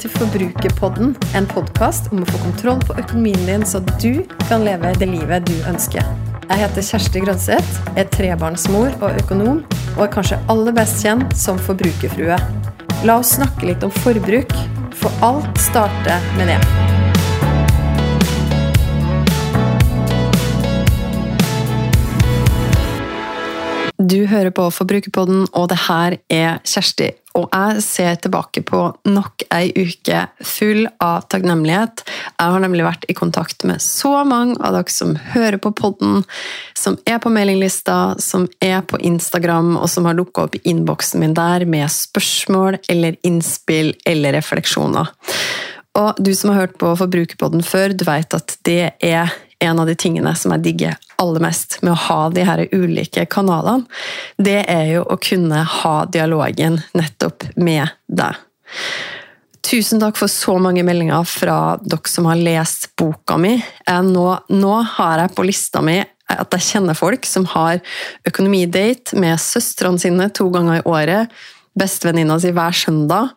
til Forbrukerpodden. En podkast om å få kontroll på økonomien din, så du kan leve det livet du ønsker. Jeg heter Kjersti Grønseth, er trebarnsmor og økonom, og er kanskje aller best kjent som forbrukerfrue. La oss snakke litt om forbruk, for alt starter med det. Du hører på Forbrukerpodden, og det her er Kjersti. Og jeg ser tilbake på nok ei uke full av takknemlighet. Jeg har nemlig vært i kontakt med så mange av dere som hører på podden, som er på mailinglista, som er på Instagram, og som har dukka opp i innboksen min der med spørsmål eller innspill eller refleksjoner. Og du som har hørt på Forbrukerpodden før, du vet at det er en av de tingene som jeg digger aller mest med å ha de her ulike kanalene, det er jo å kunne ha dialogen nettopp med deg. Tusen takk for så mange meldinger fra dere som har lest boka mi. Nå, nå har jeg på lista mi at jeg kjenner folk som har økonomidate med søstrene sine to ganger i året bestevenninna si hver søndag.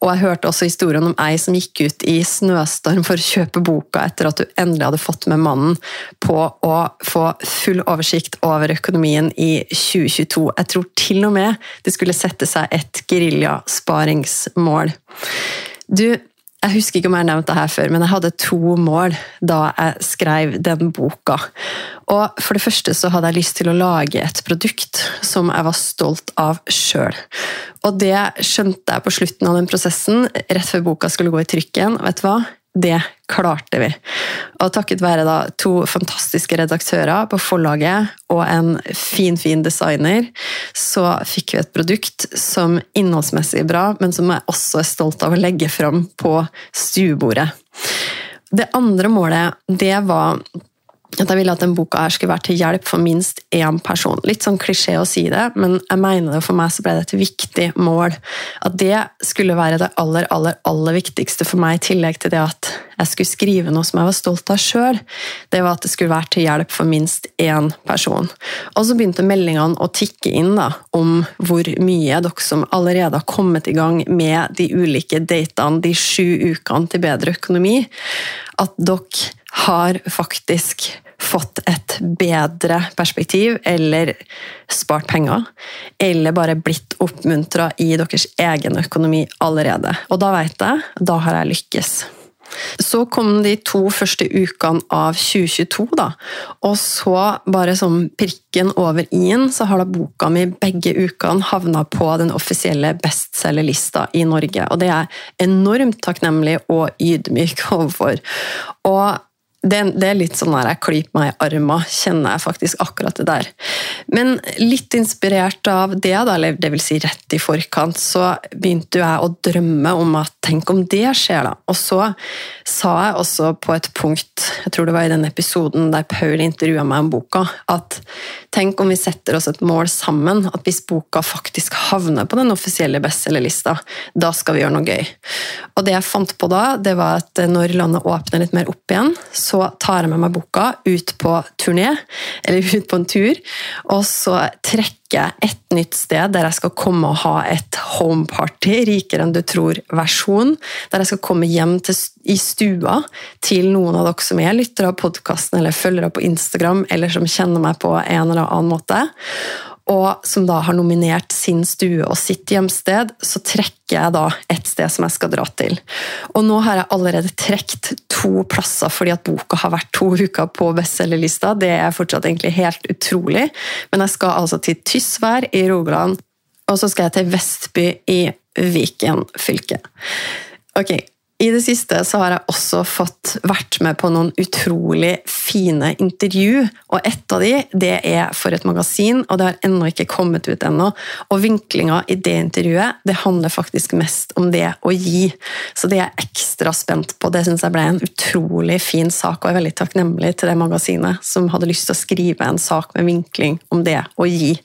Og jeg hørte også historien om ei som gikk ut i snøstorm for å kjøpe boka etter at du endelig hadde fått med mannen på å få full oversikt over økonomien i 2022. Jeg tror til og med det skulle sette seg et geriljasparingsmål. Du, jeg husker ikke om jeg har nevnt det her før, men jeg hadde to mål da jeg skrev den boka. Og For det første så hadde jeg lyst til å lage et produkt som jeg var stolt av sjøl. Og det skjønte jeg på slutten av den prosessen, rett før boka skulle gå i trykken. Vet du hva? Det klarte vi. Og takket være da to fantastiske redaktører på forlaget og en fin, fin designer, så fikk vi et produkt som innholdsmessig er bra, men som jeg også er stolt av å legge fram på stuebordet. Det andre målet, det var at jeg ville at den boka her skulle være til hjelp for minst én person. Litt sånn klisjé å si det, men jeg mener det for meg så ble det et viktig mål. At det skulle være det aller, aller, aller viktigste for meg, i tillegg til det at jeg skulle skrive noe som jeg var stolt av sjøl. Det var at det skulle være til hjelp for minst én person. Og så begynte meldingene å tikke inn da, om hvor mye dere som allerede har kommet i gang med de ulike datene, de sju ukene til bedre økonomi, at dere har faktisk fått et bedre perspektiv, eller spart penger, eller bare blitt oppmuntra i deres egen økonomi allerede. Og da vet jeg, da har jeg lykkes. Så kom de to første ukene av 2022, da. Og så, bare som prikken over i-en, så har da boka mi begge ukene havna på den offisielle bestselgerlista i Norge. Og det er jeg enormt takknemlig og ydmyk overfor. Og det, det, er litt sånn at jeg klyper meg i armen, kjenner jeg faktisk akkurat det der. Men litt inspirert av det, da, eller det vil si rett i forkant, så begynte jeg å drømme om at tenk om det skjer, da. Og så sa jeg også på et punkt, jeg tror det var i den episoden der Paul intervjua meg om boka, at tenk om vi setter oss et mål sammen, at hvis boka faktisk havner på den offisielle bestselgerlista, da skal vi gjøre noe gøy. Og det jeg fant på da, det var at når landet åpner litt mer opp igjen, så tar jeg med meg boka ut på turné, eller ut på en tur, og så trekker jeg et nytt sted der jeg skal komme og ha et homeparty, rikere enn du tror-versjon. Der jeg skal komme hjem til, i stua til noen av dere som er lyttere av podkasten eller følgere på Instagram, eller som kjenner meg på en eller annen måte og som da har nominert sin stue og sitt hjemsted, så trekker jeg da et sted som jeg skal dra til. Og nå har jeg allerede trukket to plasser fordi at boka har vært to uker på bestselgerlista. Det er fortsatt egentlig helt utrolig. Men jeg skal altså til Tysvær i Rogaland, og så skal jeg til Vestby i Viken fylke. Ok, i det siste så har jeg også fått vært med på noen utrolig fine intervju. og Et av de det er for et magasin, og det har ennå ikke kommet ut ennå. Og Vinklinga i det intervjuet det handler faktisk mest om det å gi. Så det er jeg ekstra spent på. Det syns jeg ble en utrolig fin sak, og jeg er veldig takknemlig til det magasinet som hadde lyst til å skrive en sak med vinkling om det å gi.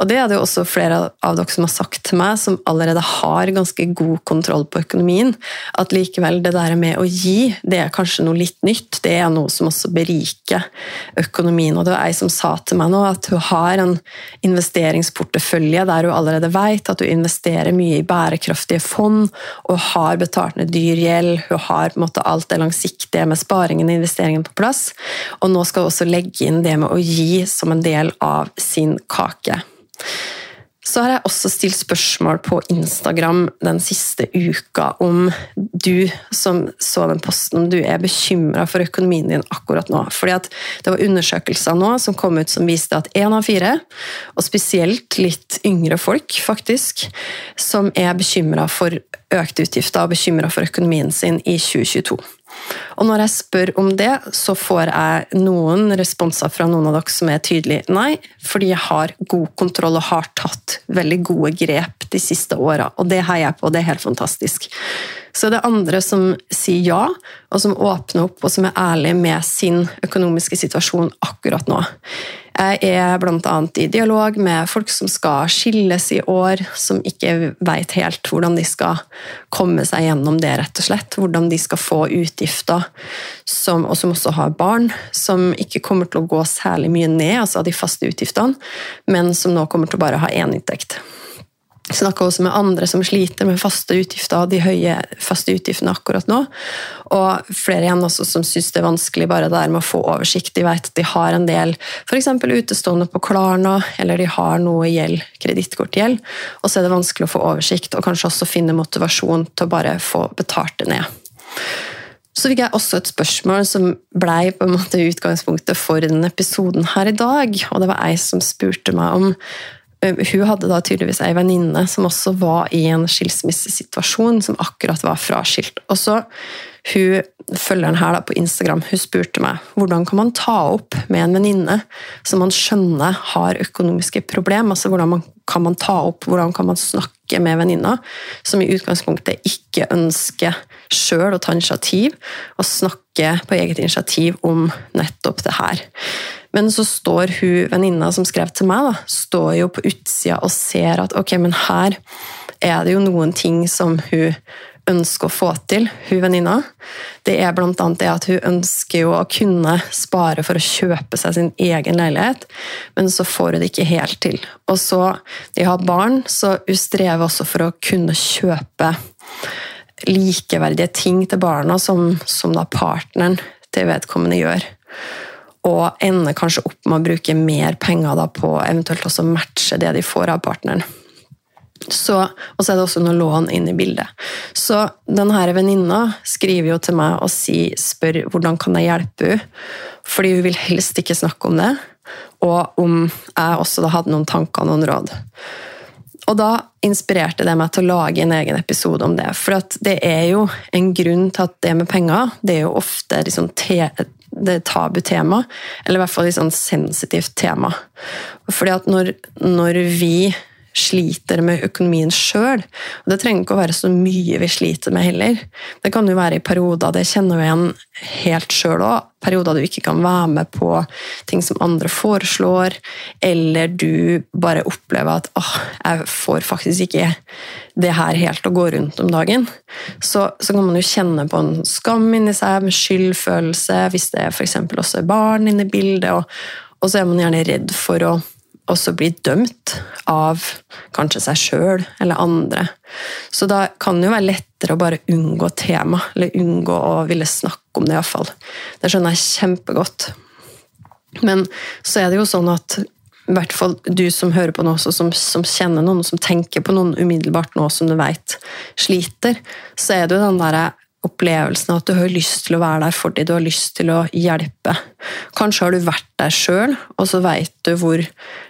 Og det er det jo også flere av dere som har sagt til meg, som allerede har ganske god kontroll på økonomien, at likevel det der med å gi, det er kanskje noe litt nytt. Det er noe som også beriker økonomien. Og det var ei som sa til meg nå at hun har en investeringsportefølje der hun allerede vet at hun investerer mye i bærekraftige fond og har betalt ned dyr gjeld. Hun har på en måte alt det langsiktige med sparingen og investeringen på plass. Og nå skal hun også legge inn det med å gi som en del av sin kake. Så har jeg også stilt spørsmål på Instagram den siste uka om du som så den posten, du er bekymra for økonomien din akkurat nå. Fordi Det var undersøkelser nå som kom ut som viste at én av fire, og spesielt litt yngre folk, faktisk, som er bekymra for økte utgifter og bekymra for økonomien sin i 2022. Og når jeg spør om det, så får jeg noen responser fra noen av dere som er tydelig nei, fordi jeg har god kontroll og har tatt veldig gode grep de siste åra. Og det heier jeg på, og det er helt fantastisk. Så det er andre som sier ja, og som åpner opp og som er ærlige med sin økonomiske situasjon akkurat nå. Jeg er bl.a. i dialog med folk som skal skilles i år, som ikke vet helt hvordan de skal komme seg gjennom det, rett og slett. Hvordan de skal få utgifter, som, og som også har barn, som ikke kommer til å gå særlig mye ned, altså de faste utgiftene, men som nå kommer til å bare ha én inntekt. Jeg snakker også med andre som sliter med faste utgifter, de høye faste utgiftene akkurat nå. Og flere igjen også som syns det er vanskelig bare det der med å få oversikt. De vet at de har en del f.eks. utestående på Klarna, eller de har noe gjeld, kredittkortgjeld, og så er det vanskelig å få oversikt, og kanskje også finne motivasjon til å bare få betalt det ned. Så fikk jeg også et spørsmål som blei på en måte utgangspunktet for denne episoden her i dag. Og det var ei som spurte meg om hun hadde da tydeligvis ei venninne som også var i en skilsmissesituasjon, som akkurat var fraskilt. Og så hun Følgeren her på Instagram hun spurte meg hvordan kan man ta opp med en venninne som man skjønner har økonomiske problemer. Altså hvordan kan man ta opp, hvordan kan man snakke med venninna som i utgangspunktet ikke ønsker sjøl å ta initiativ, og snakke på eget initiativ om nettopp det her. Men så står hun venninna som skrev til meg, da, står jo på utsida og ser at ok, men her er det jo noen ting som hun ønsker å få til, hun venninna. Det er bl.a. det at hun ønsker jo å kunne spare for å kjøpe seg sin egen leilighet, men så får hun det ikke helt til. Og så, De har barn, så hun strever også for å kunne kjøpe likeverdige ting til barna som, som da partneren til vedkommende gjør og ender kanskje opp med å bruke mer penger på eventuelt også matche det de får av partneren. Så, og så er det også noe lån inn i bildet. Så denne venninna skriver jo til meg og si, spør hvordan kan jeg hjelpe henne, fordi hun vil helst ikke snakke om det, og om jeg også hadde noen tanker og noen råd. Og da inspirerte det meg til å lage en egen episode om det. For det er jo en grunn til at det med penger det er jo ofte liksom det tabutema, eller i hvert fall et sånn sensitivt tema. Fordi at når, når vi sliter med økonomien sjøl. Det trenger ikke å være så mye vi sliter med heller. Det kan jo være i perioder, det kjenner vi igjen helt sjøl òg, perioder du ikke kan være med på ting som andre foreslår, eller du bare opplever at åh, jeg får faktisk ikke det her helt å gå rundt om dagen. Så, så kan man jo kjenne på en skam inni seg, med skyldfølelse, hvis det f.eks. også er barn inne i bildet, og, og så er man gjerne redd for å også bli dømt av kanskje seg sjøl eller andre. Så da kan det jo være lettere å bare unngå tema, eller unngå å ville snakke om det, iallfall. Det skjønner jeg kjempegodt. Men så er det jo sånn at i hvert fall du som hører på nå, som, som kjenner noen, som tenker på noen umiddelbart nå som du vet sliter, så er det jo den derre opplevelsen at du har lyst til å være der for dem, du har lyst til å hjelpe. Kanskje har du vært der sjøl, og så veit du hvor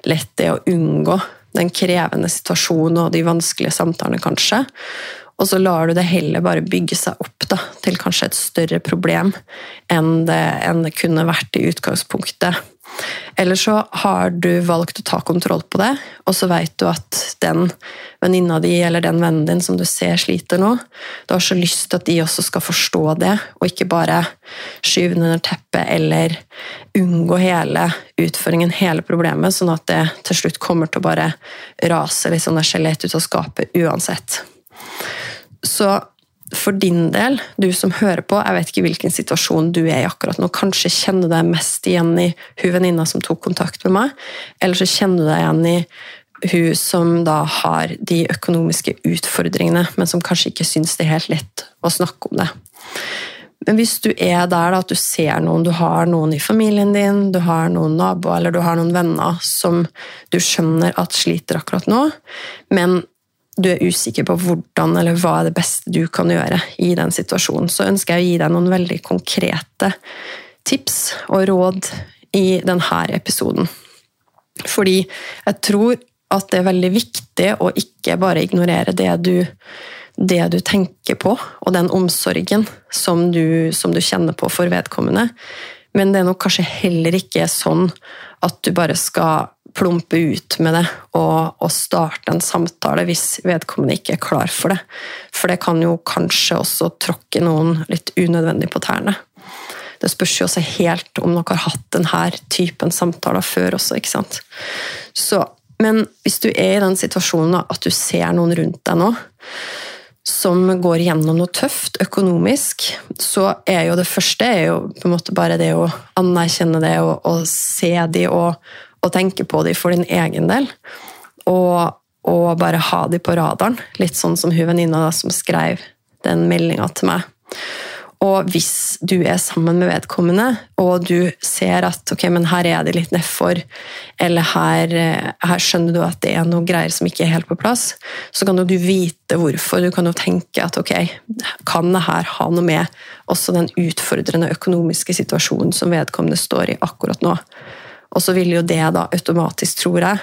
lett det er å unngå den krevende situasjonen og de vanskelige samtalene, kanskje. Og så lar du det heller bare bygge seg opp da, til kanskje et større problem enn det, enn det kunne vært i utgangspunktet. Eller så har du valgt å ta kontroll på det, og så vet du at den venninna di eller den vennen din som du ser sliter nå, du har så lyst til at de også skal forstå det, og ikke bare skyve den under teppet eller unngå hele utføringen, hele problemet, sånn at det til slutt kommer til å bare rase litt sånn skjelett ut av skapet uansett. Så for din del, du som hører på, jeg vet ikke hvilken situasjon du er i akkurat nå, kanskje kjenner du deg mest igjen i hun venninna som tok kontakt med meg, eller så kjenner du deg igjen i hun som da har de økonomiske utfordringene, men som kanskje ikke syns det er helt lett å snakke om det. Men hvis du er der da, at du ser noen, du har noen i familien din, du har noen naboer eller du har noen venner som du skjønner at sliter akkurat nå, men du er usikker på hvordan eller hva er det beste du kan gjøre i den situasjonen, så ønsker jeg å gi deg noen veldig konkrete tips og råd i denne episoden. Fordi jeg tror at det er veldig viktig å ikke bare ignorere det du, det du tenker på, og den omsorgen som du, som du kjenner på for vedkommende. Men det er nok kanskje heller ikke sånn at du bare skal plumpe ut med det og, og, starte en samtale hvis vedkommende ikke er klar for det. For det kan jo kanskje også tråkke noen litt unødvendig på tærne. Det spørs jo også helt om dere har hatt denne typen samtaler før også. ikke sant? Så, men hvis du er i den situasjonen at du ser noen rundt deg nå som går gjennom noe tøft økonomisk, så er jo det første er jo på en måte bare det å anerkjenne det og, og se de og, og tenke på dem for din egen del. Og, og bare ha dem på radaren. Litt sånn som hun venninna som skrev den meldinga til meg. Og hvis du er sammen med vedkommende, og du ser at ok, men her er det litt nedfor, eller her, her, skjønner du at det er noe greier som ikke er helt på plass, så kan jo du vite hvorfor. Du kan jo tenke at ok, kan det her ha noe med også den utfordrende økonomiske situasjonen som vedkommende står i akkurat nå? Og så vil jo det da automatisk, tror jeg,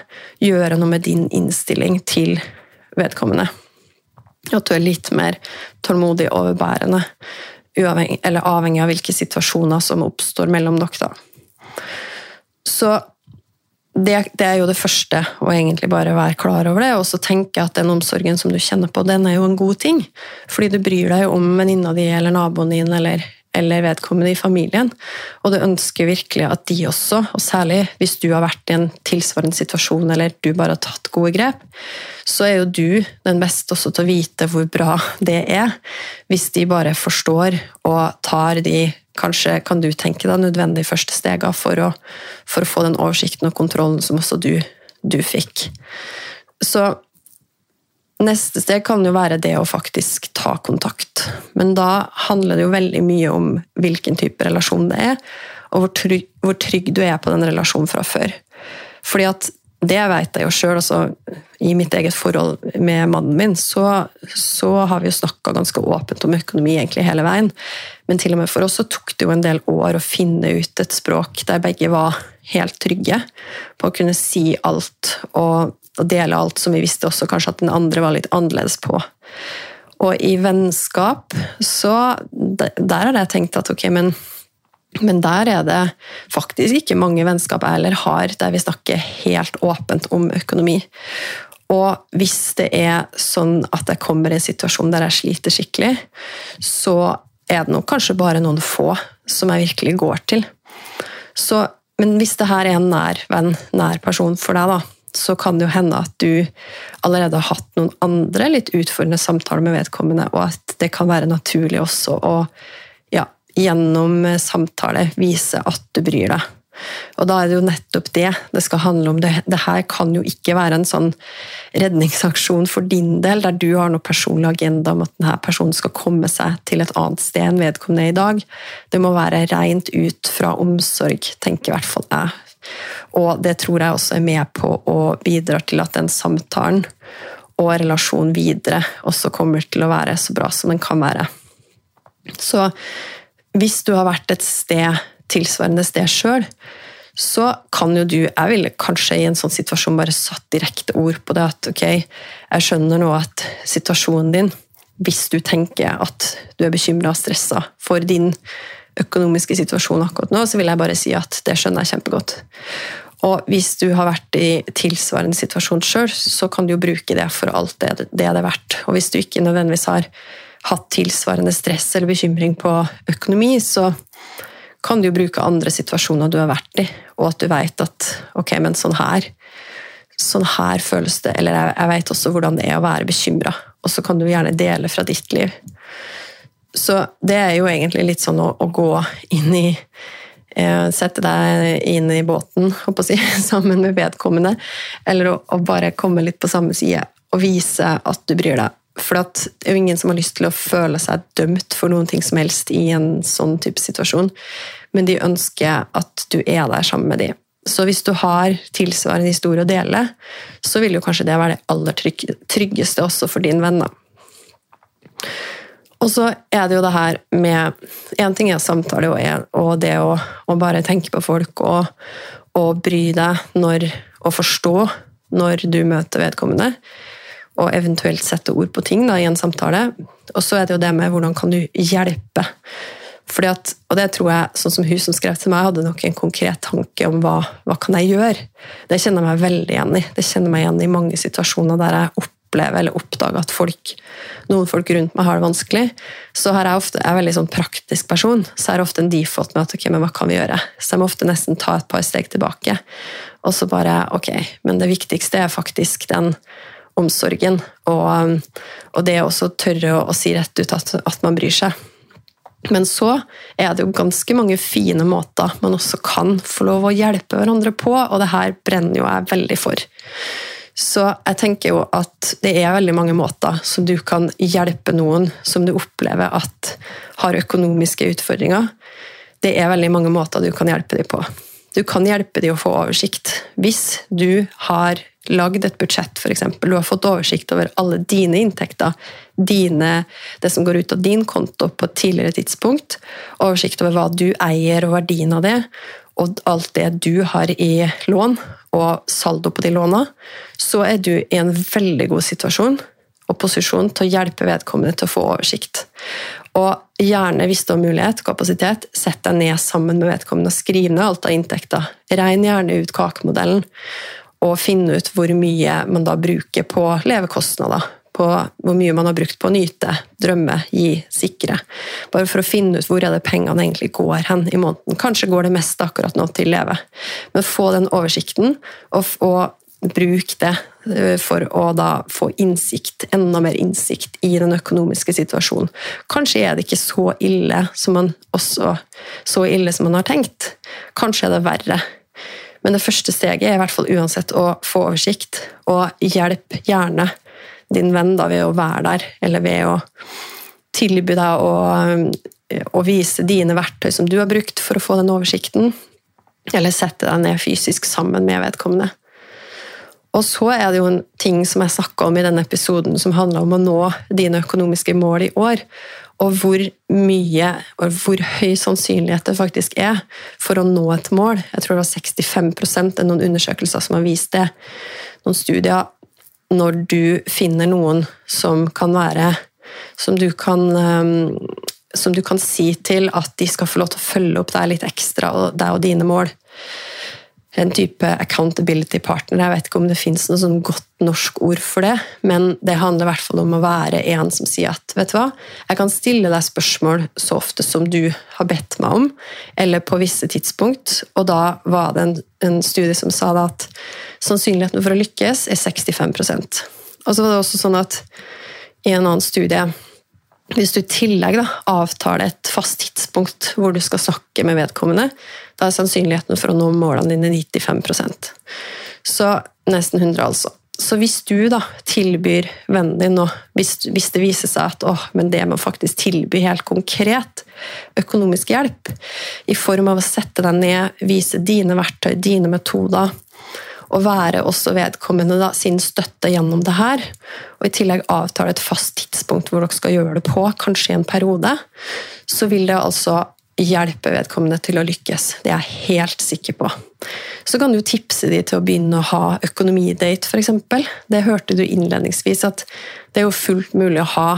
gjøre noe med din innstilling til vedkommende. At du er litt mer tålmodig og overbærende, uavhengig, eller avhengig av hvilke situasjoner som oppstår mellom dere. Så det, det, er jo det første, å egentlig bare være klar over det. Og så tenke at den omsorgen som du kjenner på, den er jo en god ting. Fordi du bryr deg jo om venninna di eller naboen din eller eller vedkommende i familien. Og du ønsker virkelig at de også, og særlig hvis du har vært i en tilsvarende situasjon eller du bare har tatt gode grep, så er jo du den beste også til å vite hvor bra det er. Hvis de bare forstår og tar de kanskje kan du tenke deg nødvendige første stegene for å, for å få den oversikten og kontrollen som også du, du fikk. Så Neste steg kan jo være det å faktisk ta kontakt. Men da handler det jo veldig mye om hvilken type relasjon det er, og hvor trygg, hvor trygg du er på den relasjonen fra før. Fordi at det vet jeg jo sjøl, altså, i mitt eget forhold med mannen min, så, så har vi jo snakka ganske åpent om økonomi egentlig hele veien. Men til og med for oss så tok det jo en del år å finne ut et språk der begge var helt trygge på å kunne si alt og og dele alt som vi visste også kanskje at den andre var litt annerledes på. Og i vennskap, så Der har jeg tenkt at ok, men, men der er det faktisk ikke mange vennskap jeg heller har der vi snakker helt åpent om økonomi. Og hvis det er sånn at jeg kommer i en situasjon der jeg sliter skikkelig, så er det nok kanskje bare noen få som jeg virkelig går til. Så, men hvis det her er en nær venn, nær person for deg, da, så kan det jo hende at du allerede har hatt noen andre litt utfordrende samtaler med vedkommende, og at det kan være naturlig også å ja, gjennom samtale vise at du bryr deg. Og da er det jo nettopp det det skal handle om. Det, det her kan jo ikke være en sånn redningsaksjon for din del, der du har noe personlig agenda om at denne personen skal komme seg til et annet sted enn vedkommende i dag. Det må være rent ut fra omsorg, tenker i hvert fall jeg. Og det tror jeg også er med på å bidra til at den samtalen og relasjonen videre også kommer til å være så bra som den kan være. Så hvis du har vært et sted, tilsvarende sted sjøl, så kan jo du Jeg ville kanskje i en sånn situasjon bare satt direkte ord på det. At ok, jeg skjønner nå at situasjonen din, hvis du tenker at du er bekymra og stressa for din økonomiske situasjon akkurat nå, så vil jeg bare si at det skjønner jeg kjempegodt. Og hvis du har vært i tilsvarende situasjon sjøl, så kan du jo bruke det for alt det det er verdt. Og hvis du ikke nødvendigvis har hatt tilsvarende stress eller bekymring på økonomi, så kan du jo bruke andre situasjoner du har vært i, og at du vet at ok, men sånn her sånn her føles det, eller jeg, jeg vet også hvordan det er å være bekymra. Og så kan du gjerne dele fra ditt liv. Så det er jo egentlig litt sånn å, å gå inn i eh, Sette deg inn i båten si, sammen med vedkommende, eller å, å, bare komme litt på samme side og vise at du bryr deg. For det er jo ingen som har lyst til å føle seg dømt for noen ting som helst i en sånn type situasjon, men de ønsker at du er der sammen med dem. Så hvis du har tilsvarende historie å dele, så vil jo kanskje det være det aller tryggeste også for din venn. Og så er det jo det her med Én ting er samtale og det å, å bare tenke på folk og, og, bry deg når, og forstå når du møter vedkommende, og eventuelt sette ord på ting da, i en samtale. Og så er det jo det med hvordan kan du hjelpe fordi at, og det tror jeg, sånn som Hun som skrev til meg, hadde nok en konkret tanke om hva, hva kan jeg gjøre. Det kjenner jeg meg veldig igjen i. Det kjenner jeg meg igjen i mange situasjoner der jeg opplever eller oppdage at folk, noen folk rundt meg har det vanskelig. Så har jeg ofte, jeg er en veldig sånn praktisk person, så er det ofte en default med at ok, men hva kan vi gjøre? Så jeg må ofte nesten ta et par steg tilbake. Og så bare ok, men det viktigste er faktisk den omsorgen. Og, og det også tørre å, å si rett ut at, at man bryr seg. Men så er det jo ganske mange fine måter man også kan få lov å hjelpe hverandre på, og det her brenner jo jeg veldig for. Så jeg tenker jo at det er veldig mange måter som du kan hjelpe noen som du opplever at har økonomiske utfordringer. Det er veldig mange måter du kan hjelpe dem på. Du kan hjelpe dem å få oversikt. Hvis du har lagd et budsjett, f.eks. Du har fått oversikt over alle dine inntekter, dine, det som går ut av din konto på et tidligere tidspunkt, oversikt over hva du eier og verdien av det, og alt det du har i lån, og saldo på de låna, så er du i en veldig god situasjon og posisjon til å hjelpe vedkommende til å få oversikt. Og gjerne, hvis du har mulighet, kapasitet, sett deg ned sammen med vedkommende og skriv ned alt av inntekter. Regn gjerne ut kakemodellen og finne ut hvor mye man da bruker på levekostnader. På hvor mye man har brukt på å nyte, drømme, gi, sikre. Bare for å finne ut hvor er det pengene egentlig går hen i måneden. Kanskje går det mest akkurat nå til leve. Men få den oversikten, og, og bruk det eh, for å da få innsikt, enda mer innsikt i den økonomiske situasjonen. Kanskje er det ikke så ille som man, også, så ille som man har tenkt. Kanskje er det verre. Men det første steget er i hvert fall uansett å få oversikt, og hjelp gjerne din venn da ved å være der, eller ved å tilby deg å, å vise dine verktøy som du har brukt for å få den oversikten, eller sette deg ned fysisk sammen med vedkommende. Og så er det jo en ting som jeg snakka om i denne episoden, som handler om å nå dine økonomiske mål i år og hvor mye og hvor høy sannsynlighet det faktisk er for å nå et mål. Jeg tror det var 65 det er noen undersøkelser som har vist det. Noen studier når du finner noen som kan være Som du kan, ehm, som du kan si til at de skal få lov til å følge opp deg litt ekstra, og deg og dine mål en type accountability partner. Jeg vet ikke om det fins noe sånn godt norsk ord for det, men det handler i hvert fall om å være en som sier at vet du hva, jeg kan stille deg spørsmål så ofte som du har bedt meg om, eller på visse tidspunkt. Og da var det en, en studie som sa at sannsynligheten for å lykkes er 65% Og så var det også sånn at i en annen studie hvis du i tillegg da, avtaler et fast tidspunkt hvor du skal snakke med vedkommende, da er sannsynligheten for å nå målene dine 95% Så nesten 100, altså. Så hvis du da tilbyr vennen din nå, hvis, hvis, det viser seg at åh, men det må faktisk tilby helt konkret økonomisk hjelp, i form av å sette deg ned, vise dine verktøy, dine metoder, og være også vedkommende da, sin støtte gjennom det her. Og i tillegg avtale et fast tidspunkt hvor dere skal gjøre det på, kanskje i en periode. Så vil det altså hjelpe vedkommende til å lykkes. Det er jeg helt sikker på. Så kan du tipse dem til å begynne å ha økonomidate, f.eks. Det hørte du innledningsvis, at det er jo fullt mulig å ha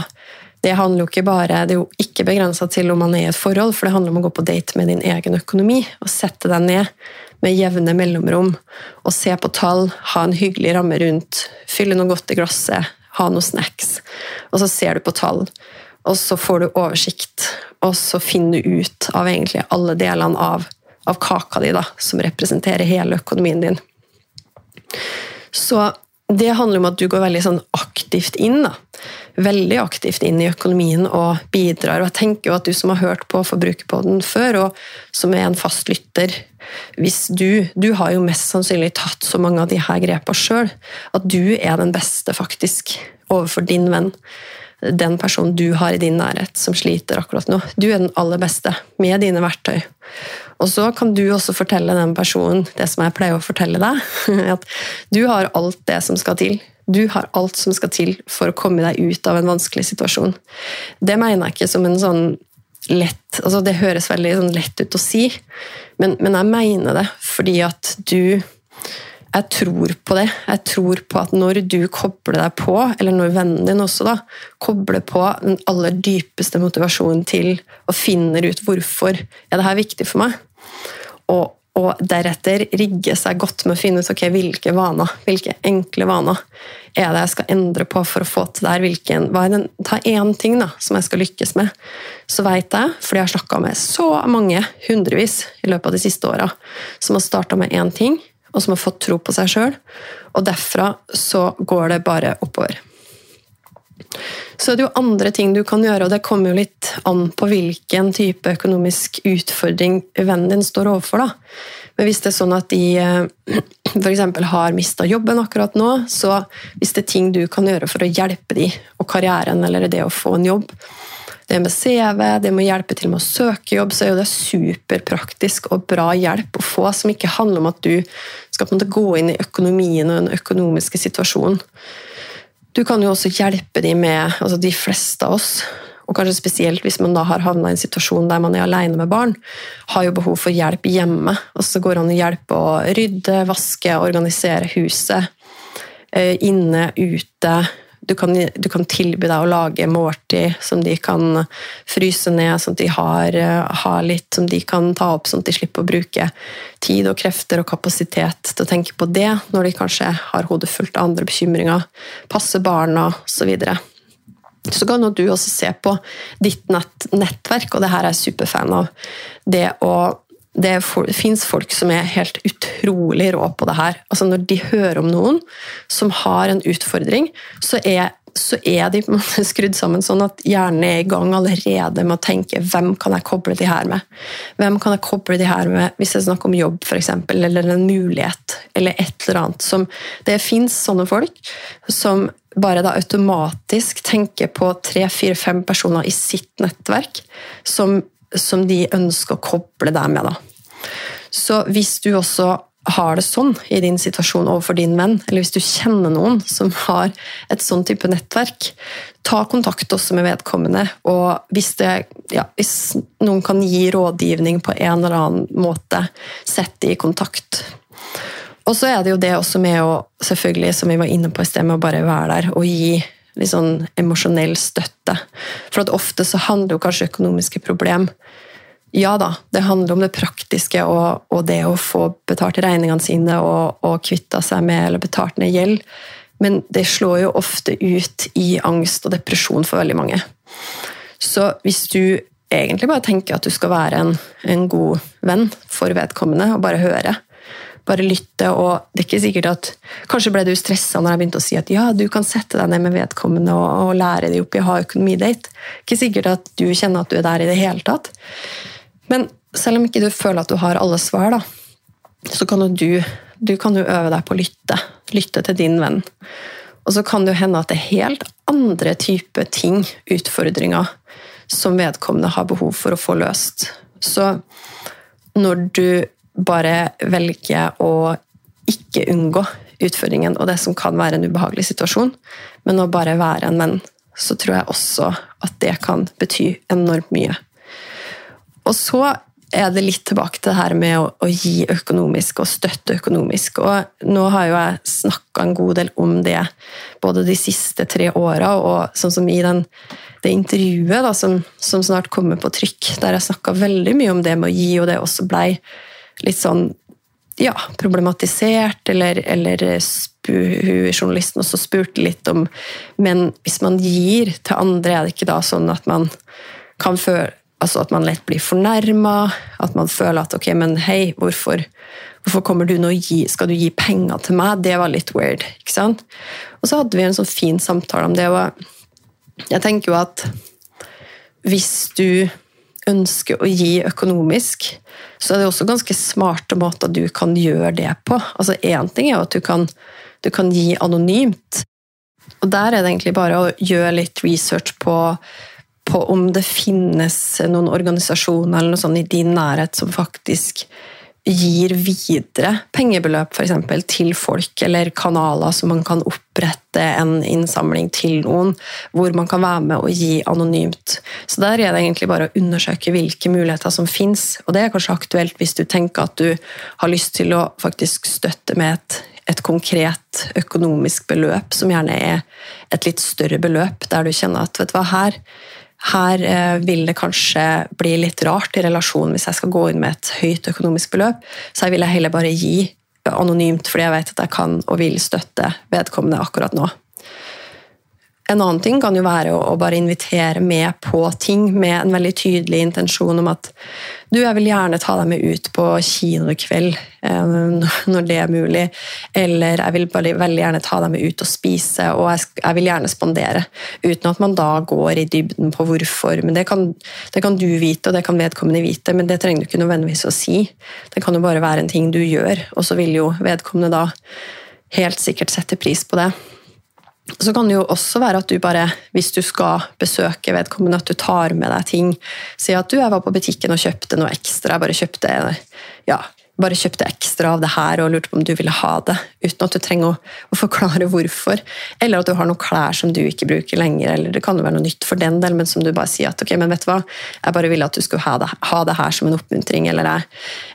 det handler jo ikke bare, det er jo ikke begrensa til om man er i et forhold, for det handler om å gå på date med din egen økonomi og sette deg ned med jevne mellomrom og se på tall, ha en hyggelig ramme rundt, fylle noe godt i glasset, ha noen snacks, og så ser du på tall. Og så får du oversikt, og så finner du ut av egentlig alle delene av, av kaka di, da, som representerer hele økonomien din. Så det handler om at du går veldig sånn aktivt inn. da. Veldig aktivt inn i økonomien og bidrar. Og jeg tenker jo at du som har hørt på Forbrukerpodden før, og som er en fast lytter hvis du, du har jo mest sannsynlig tatt så mange av de her grepene sjøl at du er den beste faktisk overfor din venn. Den personen du har i din nærhet som sliter akkurat nå. Du er den aller beste med dine verktøy. Og så kan du også fortelle den personen det som jeg pleier å fortelle deg. At du har alt det som skal til. Du har alt som skal til for å komme deg ut av en vanskelig situasjon. Det mener jeg ikke som en sånn lett altså Det høres veldig sånn lett ut å si, men, men jeg mener det fordi at du jeg tror på det. Jeg tror på at når du kobler deg på, eller når vennen din også da, kobler på den aller dypeste motivasjonen til og finner ut hvorfor er det her viktig for meg, og, og deretter rigge seg godt med å finne ut okay, hvilke vaner, hvilke enkle vaner er det jeg skal endre på for å få til det her. Hvilken, den, ta én ting da, som jeg skal lykkes med. Så vet jeg, fordi jeg har snakka med så mange, hundrevis i løpet av de siste åra, som har starta med én ting og som har fått tro på seg sjøl. Og derfra så går det bare oppover. Så det er det jo andre ting du kan gjøre, og det kommer jo litt an på hvilken type økonomisk utfordring vennen din står overfor. da. Men hvis det er sånn at de eh, f.eks. har mista jobben akkurat nå, så hvis det er ting du kan gjøre for å hjelpe dem og karrieren eller det å få en jobb, det med CV, det med å hjelpe til med å søke jobb, så er jo det superpraktisk og bra hjelp å få, som ikke handler om at du skal på en måte gå inn i økonomien og den økonomiske situasjonen. Du kan jo også hjelpe de med altså De fleste av oss, og kanskje spesielt hvis man da har havna i en situasjon der man er alene med barn, har jo behov for hjelp hjemme. Og så går det an å hjelpe å rydde, vaske, organisere huset. Eh, inne, ute du kan, du kan, tilby deg å lage måltid som de kan fryse ned, sånn at de har, har, litt som de kan ta opp, sånn at de slipper å bruke tid og krefter og kapasitet til å tenke på det når de kanskje har hodet fullt av andre bekymringer. Passe barna osv. Så, kan du også se på ditt nett, nettverk, og det her er jeg superfan av. Det å det, det fins folk som er helt utrolig rå på det her. Altså Når de hører om noen som har en utfordring, så er, så er de skrudd sammen sånn at hjernen er i gang allerede med å tenke hvem kan jeg koble de her med? Hvem kan jeg koble de her med hvis jeg snakker om jobb, f.eks., eller en mulighet, eller et eller annet. Som, det fins sånne folk som bare da automatisk tenker på tre, fire, fem personer i sitt nettverk som som de ønsker å koble deg med. Da. Så hvis du også har det sånn i din situasjon overfor din venn, eller hvis du kjenner noen som har et sånn type nettverk, ta kontakt også med vedkommende. Og hvis, det, ja, hvis noen kan gi rådgivning på en eller annen måte, sett de i kontakt. Og så er det jo det også med å, selvfølgelig, som vi var inne på i sted, med å bare være der og gi litt sånn emosjonell støtte. For at ofte så handler jo kanskje økonomiske problem ja da, det handler om det praktiske og, og det å få betalt regningene sine og, og kvitta seg med eller betalt ned gjeld. Men det slår jo ofte ut i angst og depresjon for veldig mange. Så hvis du egentlig bare tenker at du skal være en, en god venn for vedkommende og bare høre, bare lytte, og det er ikke sikkert at Kanskje ble du stressa når jeg begynte å si at ja, du kan sette deg ned med vedkommende og, og lære deg opp i å ha økonomidate. Ikke sikkert at du kjenner at du er der i det hele tatt. Men selv om ikke du føler at du har alle svar, da, så kan du, du kan jo øve deg på å lytte. Lytte til din venn. Og så kan det hende at det er helt andre typer ting, utfordringer, som vedkommende har behov for å få løst. Så når du bare velge å ikke unngå utfordringen og det som kan være en ubehagelig situasjon, men å bare være en venn, så tror jeg også at det kan bety enormt mye. Og så er det litt tilbake til det her med å, å gi økonomisk og støtte økonomisk. Og nå har jo jeg snakka en god del om det både de siste tre åra, og sånn som i den, det intervjuet da, som, som, snart kommer på trykk, der jeg snakka veldig mye om det med å gi, og det også blei litt sånn ja, problematisert, eller, eller spu, journalisten også spurte litt om Men hvis man gir til andre, er det ikke da sånn at man kan føle Altså at man lett blir fornærma, at man føler at ok, men hei, hvorfor, hvorfor kommer du nå gi, skal du gi penger til meg? Det var litt weird. ikke sant? Og så hadde vi en sånn fin samtale om det. og Jeg tenker jo at hvis du ønsker å gi økonomisk, så er det også ganske smarte måter du kan gjøre det på. Altså Én ting er at du kan, du kan gi anonymt. Og der er det egentlig bare å gjøre litt research på på om det finnes noen organisasjoner eller noe sånt i din nærhet som faktisk gir videre pengebeløp for eksempel, til folk, eller kanaler som man kan opprette en innsamling til noen, hvor man kan være med og gi anonymt. Så Der er det egentlig bare å undersøke hvilke muligheter som finnes. Og det er kanskje aktuelt hvis du tenker at du har lyst til å faktisk støtte med et, et konkret økonomisk beløp, som gjerne er et litt større beløp, der du kjenner at vet du hva, her her eh, vil det kanskje bli litt rart i relasjonen hvis jeg skal gå inn med et høyt økonomisk beløp, så jeg vil heller bare gi anonymt fordi jeg vet at jeg kan og vil støtte vedkommende akkurat nå. En annen ting kan jo være å, bare invitere med på ting med en veldig tydelig intensjon om at du, jeg vil gjerne ta deg med ut på kino kveld, eh, når det er mulig. Eller jeg vil bare veldig gjerne ta deg med ut og spise, og jeg vil gjerne spandere. Uten at man da går i dybden på hvorfor. Men det kan, det kan, du vite, og det kan vedkommende vite, men det trenger du ikke nødvendigvis å si. Det kan jo bare være en ting du gjør, og så vil jo vedkommende da helt sikkert sette pris på det. Så kan det jo også være at du bare, hvis du skal besøke vedkommende, at du tar med deg ting. Si at du jeg var på butikken og kjøpte noe ekstra. Jeg bare kjøpte ja, bare kjøpte ekstra av det her og lurte på om du ville ha det, uten at du trenger å, å, forklare hvorfor. Eller at du har noen klær som du ikke bruker lenger, eller det kan jo være noe nytt for den del, men som du bare sier at ok, men vet du hva, jeg bare ville at du skulle ha det, ha det her som en oppmuntring, eller jeg,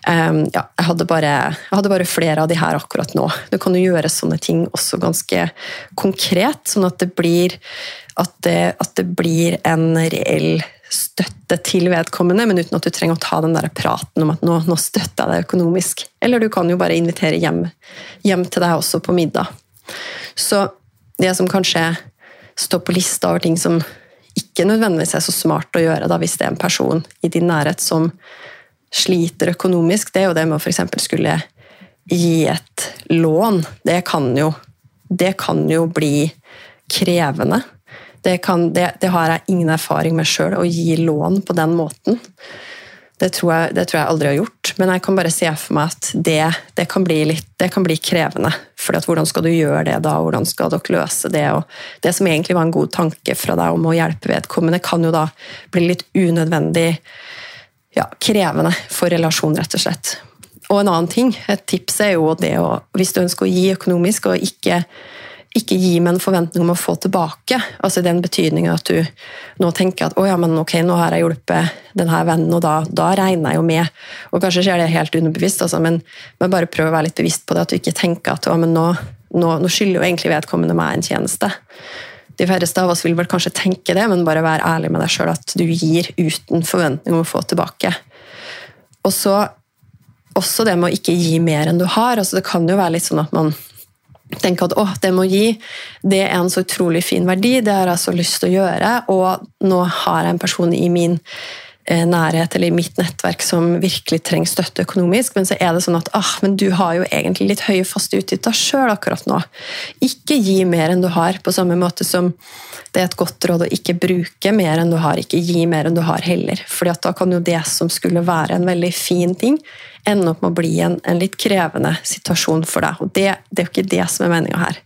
um, ja, jeg hadde, bare, jeg hadde bare flere av de her akkurat nå. Du kan jo gjøre sånne ting også ganske konkret, sånn at det blir, at det, at det blir en reell støtte til vedkommende, men uten at du trenger å ta den der praten om at nå, nå støtter jeg deg økonomisk. Eller du kan jo bare invitere hjem, hjem til deg også på middag. Så det som kanskje står på lista over ting som ikke nødvendigvis er så smart å gjøre da, hvis det er en person i din nærhet som sliter økonomisk, det er jo det med å f.eks. skulle gi et lån. Det kan jo, det kan jo bli krevende. Det, kan, det, det, har jeg ingen erfaring med sjøl, å gi lån på den måten. Det tror, jeg, det tror, jeg, aldri har gjort, men jeg kan bare se for meg at det, det kan, bli litt, det kan bli krevende. For hvordan skal du gjøre det da, hvordan skal dere løse det? Og det som egentlig var en god tanke fra deg om å hjelpe vedkommende, kan jo da bli litt unødvendig ja, krevende for relasjonen, rett og slett. Og en annen ting, et tips er jo det å, hvis du ønsker å gi økonomisk og ikke ikke gi meg en forventning om å få tilbake. Altså den betydninga at du nå tenker at å ja, men ok, nå har jeg hjulpet denne vennen, og da, da regner jeg jo med. Og kanskje skjer det helt underbevisst, altså, men, men, bare prøv å være litt bevisst på det. At du ikke tenker at å, men nå, nå, nå skylder jo egentlig vedkommende meg en tjeneste. De færreste av oss vil vel kanskje tenke det, men bare være ærlig med deg sjøl at du gir uten forventning om å få tilbake. Og så også det med å ikke gi mer enn du har. altså Det kan jo være litt sånn at man tenke at å, det må gi, det er en så utrolig fin verdi, det har jeg så lyst til å gjøre, og nå har jeg en person i min nærhet eller i mitt nettverk som virkelig trenger støtte økonomisk, men så er det sånn at ah, men du har jo egentlig litt høye faste utgifter sjøl akkurat nå. Ikke gi mer enn du har, på samme måte som det er et godt råd å ikke bruke mer enn du har, ikke gi mer enn du har heller. Fordi da kan jo det som skulle være en veldig fin ting, ende opp med å bli en, en litt krevende situasjon for deg. Og det, det er jo ikke det som er meninga her.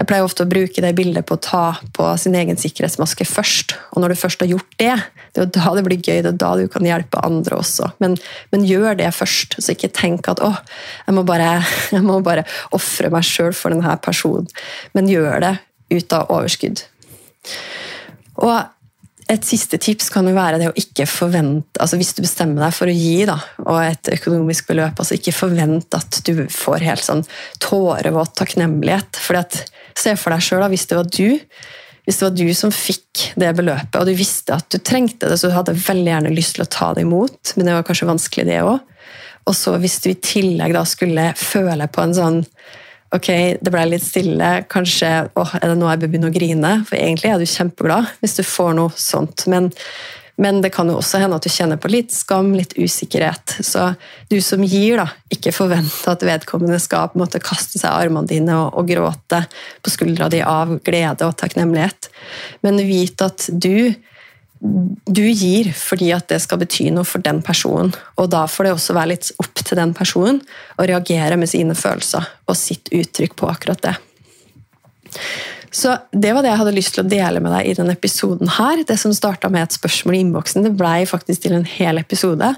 Jeg pleier ofte å bruke det bildet på å ta på sin egen sikkerhetsmaske først. Og når du først har gjort det, det er jo da det blir gøy, det er da du kan hjelpe andre også. Men, men gjør det først, så ikke tenk at å, jeg må bare, jeg bare ofre meg sjøl for denne personen. Men gjør det ut av overskudd. Og et siste tips kan jo være det å ikke forvente altså Hvis du bestemmer deg for å gi da, og et økonomisk beløp, altså ikke forvent at du får helt sånn tårevåt takknemlighet. Fordi at, Se for deg sjøl hvis det var du hvis det var du som fikk det beløpet, og du visste at du trengte det, så du hadde veldig gjerne lyst til å ta det imot, men det var kanskje vanskelig, det òg. Og så hvis du i tillegg da skulle føle på en sånn Ok, det ble litt stille. Kanskje åh, er det nå jeg bør begynne å grine? For egentlig er du kjempeglad hvis du får noe sånt. Men, men det kan jo også hende at du kjenner på litt skam, litt usikkerhet. Så du som gir, da, ikke forvent at vedkommende skal på en måte kaste seg i armene dine og, og gråte på skuldra di av glede og takknemlighet. Men vit at du du gir fordi at det skal bety noe for den personen. Og da får det også være litt opp til den personen å reagere med sine følelser og sitt uttrykk på akkurat det. Så Det var det jeg hadde lyst til å dele med deg i denne episoden. her. Det som starta med et spørsmål i innboksen, det ble faktisk til en hel episode.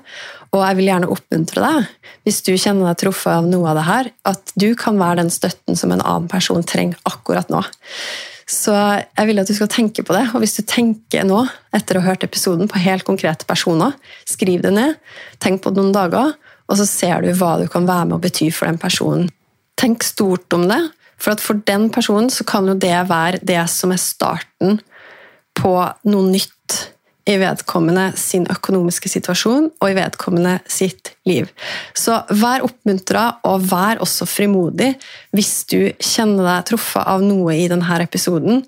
Og jeg vil gjerne oppmuntre deg, hvis du kjenner deg truffet av noe av det her, at du kan være den støtten som en annen person trenger akkurat nå. Så jeg vil at du skal tenke på det. Og hvis du tenker nå, etter å ha hørt episoden, på helt konkrete personer, skriv det ned. Tenk på det noen dager, og så ser du hva du kan være med å bety for den personen. Tenk stort om det, for for den personen så kan jo det være det som er starten på noe nytt i vedkommende sin økonomiske situasjon og i vedkommende sitt liv. Så vær oppmuntra, og vær også frimodig hvis du kjenner deg truffet av noe i denne episoden.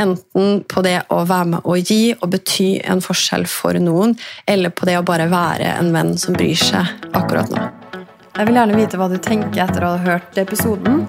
Enten på det å være med å gi og bety en forskjell for noen, eller på det å bare være en venn som bryr seg akkurat nå. Jeg vil gjerne vite hva du tenker etter å ha hørt episoden.